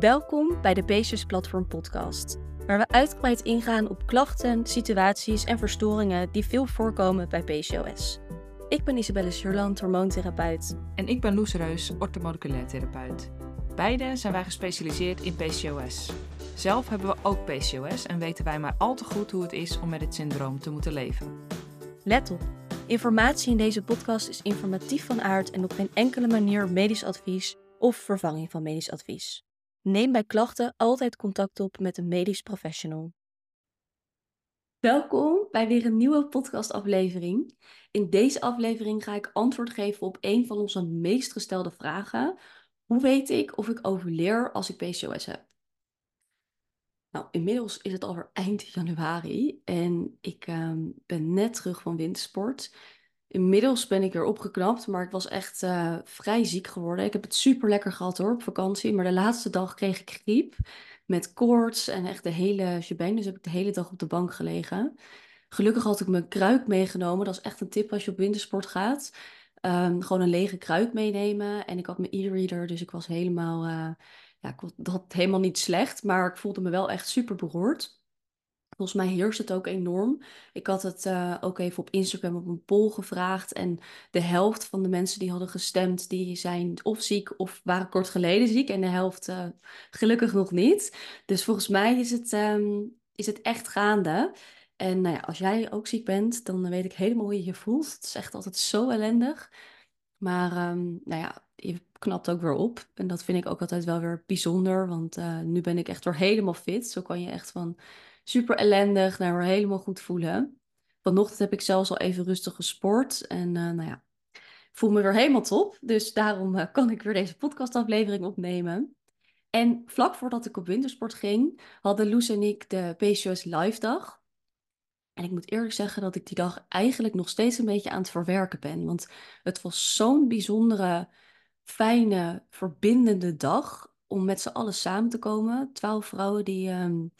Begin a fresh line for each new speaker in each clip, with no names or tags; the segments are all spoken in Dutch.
Welkom bij de PCOS Platform Podcast, waar we uitgebreid ingaan op klachten, situaties en verstoringen die veel voorkomen bij PCOS. Ik ben Isabelle Surland, hormoontherapeut.
En ik ben Loes Reus, orthomoleculair therapeut. Beide zijn wij gespecialiseerd in PCOS. Zelf hebben we ook PCOS en weten wij maar al te goed hoe het is om met het syndroom te moeten leven.
Let op, informatie in deze podcast is informatief van aard en op geen enkele manier medisch advies of vervanging van medisch advies. Neem bij klachten altijd contact op met een medisch professional. Welkom bij weer een nieuwe podcastaflevering. In deze aflevering ga ik antwoord geven op een van onze meest gestelde vragen. Hoe weet ik of ik overleer als ik PCOS heb? Nou, inmiddels is het alweer eind januari en ik ehm, ben net terug van wintersport. Inmiddels ben ik weer opgeknapt, maar ik was echt uh, vrij ziek geworden. Ik heb het super lekker gehad hoor op vakantie, maar de laatste dag kreeg ik griep met koorts en echt de hele shebang. Dus heb ik de hele dag op de bank gelegen. Gelukkig had ik mijn kruik meegenomen. Dat is echt een tip als je op wintersport gaat. Um, gewoon een lege kruik meenemen. En ik had mijn e-reader, dus ik was helemaal, uh, ja, ik helemaal niet slecht, maar ik voelde me wel echt super beroerd. Volgens mij heerst het ook enorm. Ik had het uh, ook even op Instagram op een poll gevraagd. En de helft van de mensen die hadden gestemd, die zijn of ziek of waren kort geleden ziek. En de helft uh, gelukkig nog niet. Dus volgens mij is het, um, is het echt gaande. En nou ja, als jij ook ziek bent, dan weet ik helemaal hoe je je voelt. Het is echt altijd zo ellendig. Maar um, nou ja, je knapt ook weer op. En dat vind ik ook altijd wel weer bijzonder. Want uh, nu ben ik echt weer helemaal fit. Zo kan je echt van super ellendig naar weer helemaal goed voelen. Vanochtend heb ik zelfs al even rustig gesport. En uh, nou ja, voel me weer helemaal top. Dus daarom uh, kan ik weer deze podcastaflevering opnemen. En vlak voordat ik op wintersport ging, hadden Loes en ik de PCOS Live dag. En ik moet eerlijk zeggen dat ik die dag eigenlijk nog steeds een beetje aan het verwerken ben. Want het was zo'n bijzondere, fijne, verbindende dag om met z'n allen samen te komen. Twaalf vrouwen die, um,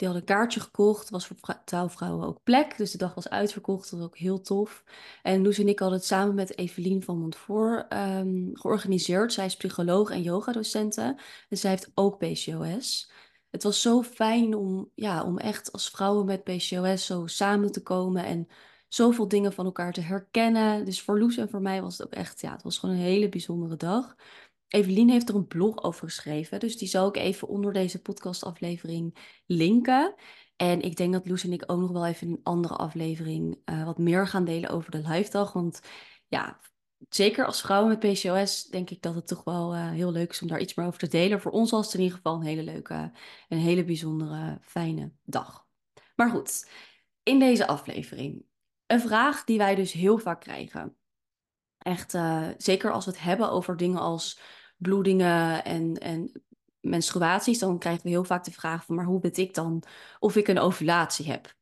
die hadden een kaartje gekocht. was voor twaalf vrouwen ook plek. Dus de dag was uitverkocht. Dat was ook heel tof. En Loes en ik hadden het samen met Evelien van Montfort um, georganiseerd. Zij is psycholoog en yogadocenten. En zij heeft ook PCOS. Het was zo fijn om, ja, om echt als vrouwen met PCOS zo samen te komen. En zoveel dingen van elkaar te herkennen. Dus voor Loes en voor mij was het ook echt, ja, het was gewoon een hele bijzondere dag. Evelien heeft er een blog over geschreven, dus die zal ik even onder deze podcastaflevering linken. En ik denk dat Loes en ik ook nog wel even in een andere aflevering uh, wat meer gaan delen over de live dag. Want ja, zeker als vrouwen met PCOS denk ik dat het toch wel uh, heel leuk is om daar iets meer over te delen. Voor ons was het in ieder geval een hele leuke, een hele bijzondere, fijne dag. Maar goed, in deze aflevering een vraag die wij dus heel vaak krijgen. Echt, uh, zeker als we het hebben over dingen als bloedingen en, en menstruaties, dan krijgen we heel vaak de vraag van, maar hoe weet ik dan of ik een ovulatie heb?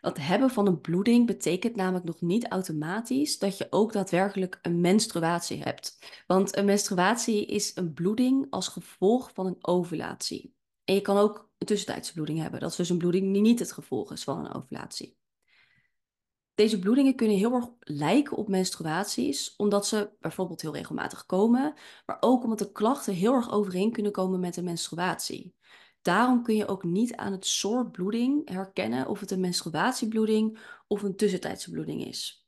Dat hebben van een bloeding betekent namelijk nog niet automatisch dat je ook daadwerkelijk een menstruatie hebt. Want een menstruatie is een bloeding als gevolg van een ovulatie. En je kan ook een tussentijdse bloeding hebben. Dat is dus een bloeding die niet het gevolg is van een ovulatie. Deze bloedingen kunnen heel erg lijken op menstruaties, omdat ze bijvoorbeeld heel regelmatig komen, maar ook omdat de klachten heel erg overeen kunnen komen met een menstruatie. Daarom kun je ook niet aan het soort bloeding herkennen of het een menstruatiebloeding of een tussentijdse bloeding is.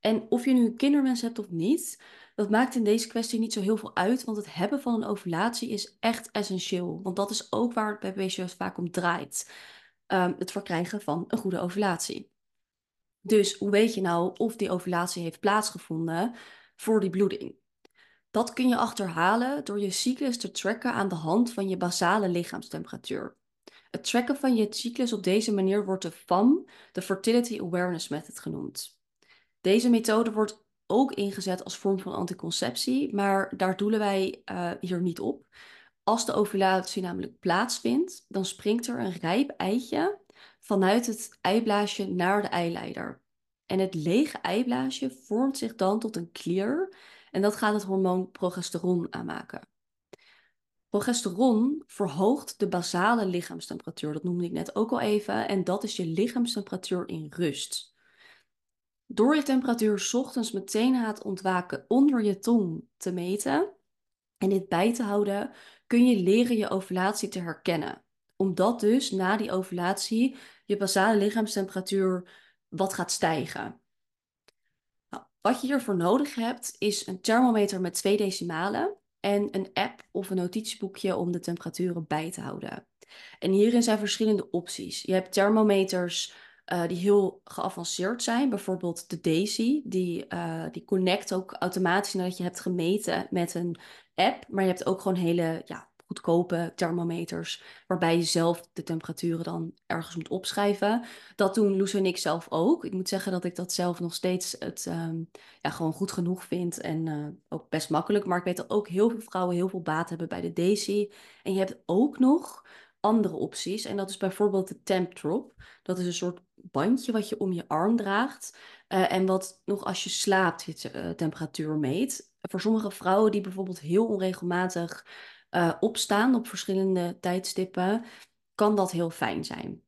En of je nu een kinderwens hebt of niet, dat maakt in deze kwestie niet zo heel veel uit, want het hebben van een ovulatie is echt essentieel. Want dat is ook waar het bij PCOS vaak om draait. Um, het verkrijgen van een goede ovulatie. Dus hoe weet je nou of die ovulatie heeft plaatsgevonden voor die bloeding? Dat kun je achterhalen door je cyclus te tracken aan de hand van je basale lichaamstemperatuur. Het tracken van je cyclus op deze manier wordt de FAM, de Fertility Awareness Method, genoemd. Deze methode wordt ook ingezet als vorm van anticonceptie, maar daar doelen wij uh, hier niet op. Als de ovulatie namelijk plaatsvindt, dan springt er een rijp eitje vanuit het eiblaasje naar de eileider. En het lege eiblaasje vormt zich dan tot een klier en dat gaat het hormoon progesteron aanmaken. Progesteron verhoogt de basale lichaamstemperatuur, dat noemde ik net ook al even, en dat is je lichaamstemperatuur in rust. Door je temperatuur ochtends meteen na het ontwaken onder je tong te meten en dit bij te houden, kun je leren je ovulatie te herkennen. Omdat dus na die ovulatie je basale lichaamstemperatuur wat gaat stijgen. Nou, wat je hiervoor nodig hebt is een thermometer met twee decimalen en een app of een notitieboekje om de temperaturen bij te houden. En hierin zijn verschillende opties. Je hebt thermometers uh, die heel geavanceerd zijn. Bijvoorbeeld de Daisy, die, uh, die connect ook automatisch nadat je hebt gemeten met een app. Maar je hebt ook gewoon hele ja, goedkope thermometers, waarbij je zelf de temperaturen dan ergens moet opschrijven. Dat doen Loes en ik zelf ook. Ik moet zeggen dat ik dat zelf nog steeds het um, ja, gewoon goed genoeg vind en uh, ook best makkelijk. Maar ik weet dat ook heel veel vrouwen heel veel baat hebben bij de Daisy. En je hebt ook nog andere opties. En dat is bijvoorbeeld de Temp Drop. Dat is een soort bandje wat je om je arm draagt. Uh, en wat nog als je slaapt je uh, temperatuur meet. Voor sommige vrouwen die bijvoorbeeld heel onregelmatig uh, opstaan op verschillende tijdstippen, kan dat heel fijn zijn.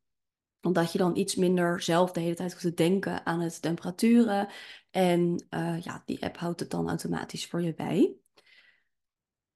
Omdat je dan iets minder zelf de hele tijd hoeft te denken aan het temperaturen. En ja, die app houdt het dan automatisch voor je bij.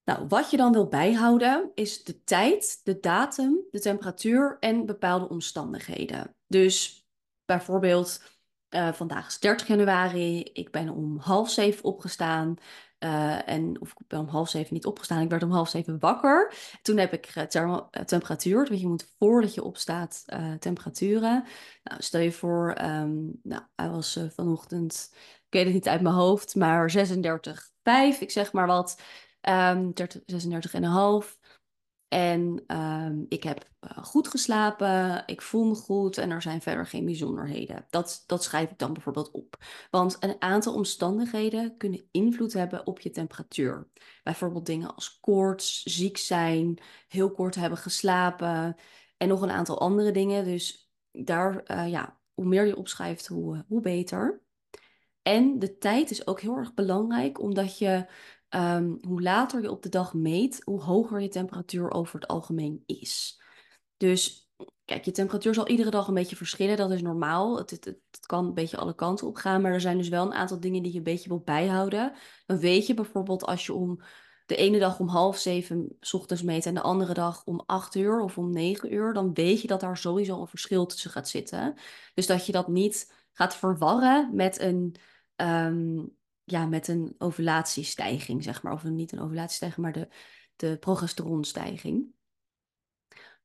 Nou, wat je dan wil bijhouden is de tijd, de datum, de temperatuur en bepaalde omstandigheden. Dus bijvoorbeeld, uh, vandaag is 30 januari, ik ben om half zeven opgestaan. Uh, en of ik ben om half zeven niet opgestaan, ik werd om half zeven wakker. Toen heb ik uh, temperatuur, want je moet voordat je opstaat temperaturen. Nou, stel je voor, um, nou, hij was vanochtend, ik weet het niet uit mijn hoofd, maar 36,5, ik zeg maar wat. Um, 36,5. En um, ik heb uh, goed geslapen, ik voel me goed en er zijn verder geen bijzonderheden. Dat, dat schrijf ik dan bijvoorbeeld op. Want een aantal omstandigheden kunnen invloed hebben op je temperatuur. Bijvoorbeeld dingen als koorts, ziek zijn, heel kort hebben geslapen en nog een aantal andere dingen. Dus daar, uh, ja, hoe meer je opschrijft, hoe, hoe beter. En de tijd is ook heel erg belangrijk, omdat je um, hoe later je op de dag meet, hoe hoger je temperatuur over het algemeen is. Dus kijk, je temperatuur zal iedere dag een beetje verschillen. Dat is normaal. Het, het, kan een beetje alle kanten op gaan. Maar er zijn dus wel een aantal dingen die je een beetje wilt bijhouden. Dan weet je bijvoorbeeld als je om de ene dag om half zeven s ochtends meet en de andere dag om acht uur of om negen uur, dan weet je dat daar sowieso een verschil tussen gaat zitten. Dus dat je dat niet gaat verwarren met een, um, ja, met een ovulatiestijging, zeg maar. Of niet een ovulatiestijging, maar de, de progesteronstijging.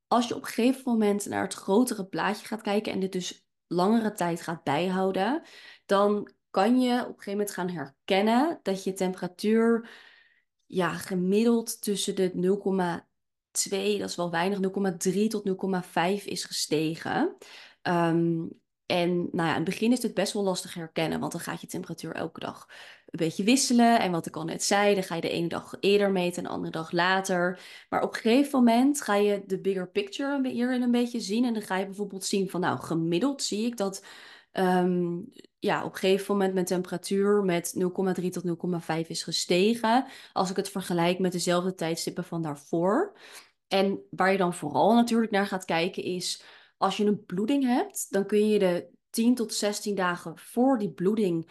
Als je op een gegeven moment naar het grotere plaatje gaat kijken en dit dus langere tijd gaat bijhouden, dan kan je op een gegeven moment gaan herkennen dat je temperatuur ja, gemiddeld tussen de 0,2, dat is wel weinig, 0,3 tot 0,5 is gestegen. Um, en nou ja, in het begin is het best wel lastig herkennen, want dan gaat je temperatuur elke dag een beetje wisselen. En wat ik al net zei, dan ga je de ene dag eerder meten en de andere dag later. Maar op een gegeven moment ga je de bigger picture hierin een beetje zien. En dan ga je bijvoorbeeld zien van, nou, gemiddeld zie ik dat um, ja, op een gegeven moment mijn temperatuur met 0,3 tot 0,5 is gestegen. Als ik het vergelijk met dezelfde tijdstippen van daarvoor. En waar je dan vooral natuurlijk naar gaat kijken is als je een bloeding hebt, dan kun je de 10 tot 16 dagen voor die bloeding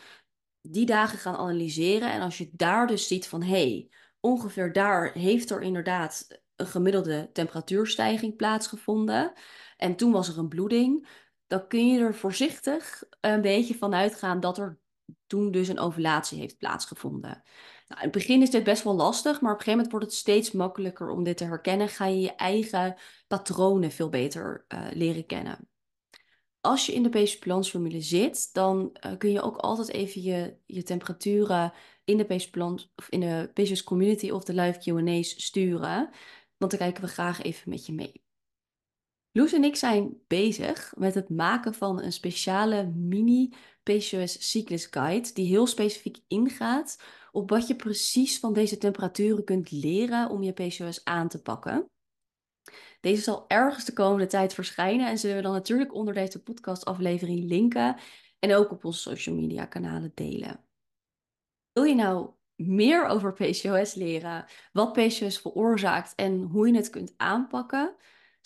die dagen gaan analyseren. En als je daar dus ziet van hé, hey, ongeveer daar heeft er inderdaad een gemiddelde temperatuurstijging plaatsgevonden. En toen was er een bloeding. Dan kun je er voorzichtig een beetje van uitgaan dat er toen dus een ovulatie heeft plaatsgevonden. Nou, in het begin is dit best wel lastig, maar op een gegeven moment wordt het steeds makkelijker om dit te herkennen. Ga je je eigen patronen veel beter uh, leren kennen. Als je in de PC formule zit, dan uh, kun je ook altijd even je, je temperaturen in de of in de PCS community of de live Q&A's sturen. Want dan kijken we graag even met je mee. Loes en ik zijn bezig met het maken van een speciale mini PCOS cyclus guide die heel specifiek ingaat op wat je precies van deze temperaturen kunt leren om je PCOS aan te pakken. Deze zal ergens de komende tijd verschijnen en zullen we dan natuurlijk onder deze podcastaflevering linken en ook op onze social media kanalen delen. Wil je nou meer over PCOS leren, wat PCOS veroorzaakt en hoe je het kunt aanpakken?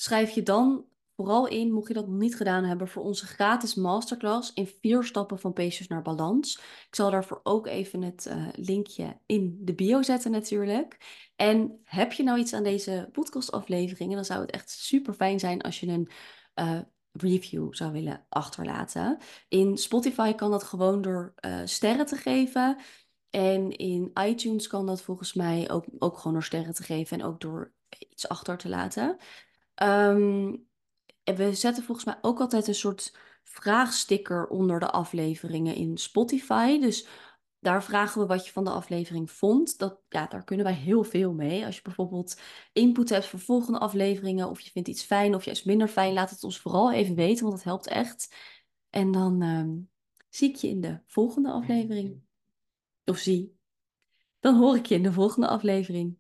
Schrijf je dan vooral in, mocht je dat nog niet gedaan hebben, voor onze gratis masterclass in vier stappen van peesjes naar balans. Ik zal daarvoor ook even het uh, linkje in de bio zetten natuurlijk. En heb je nou iets aan deze podcastafleveringen, dan zou het echt super fijn zijn als je een uh, review zou willen achterlaten. In Spotify kan dat gewoon door uh, sterren te geven. En in iTunes kan dat volgens mij ook, ook gewoon door sterren te geven en ook door iets achter te laten. Um, we zetten volgens mij ook altijd een soort vraagsticker onder de afleveringen in Spotify. Dus daar vragen we wat je van de aflevering vond. Dat, ja, daar kunnen wij heel veel mee. Als je bijvoorbeeld input hebt voor volgende afleveringen, of je vindt iets fijn of juist minder fijn, laat het ons vooral even weten, want dat helpt echt. En dan um, zie ik je in de volgende aflevering. Of zie. Dan hoor ik je in de volgende aflevering.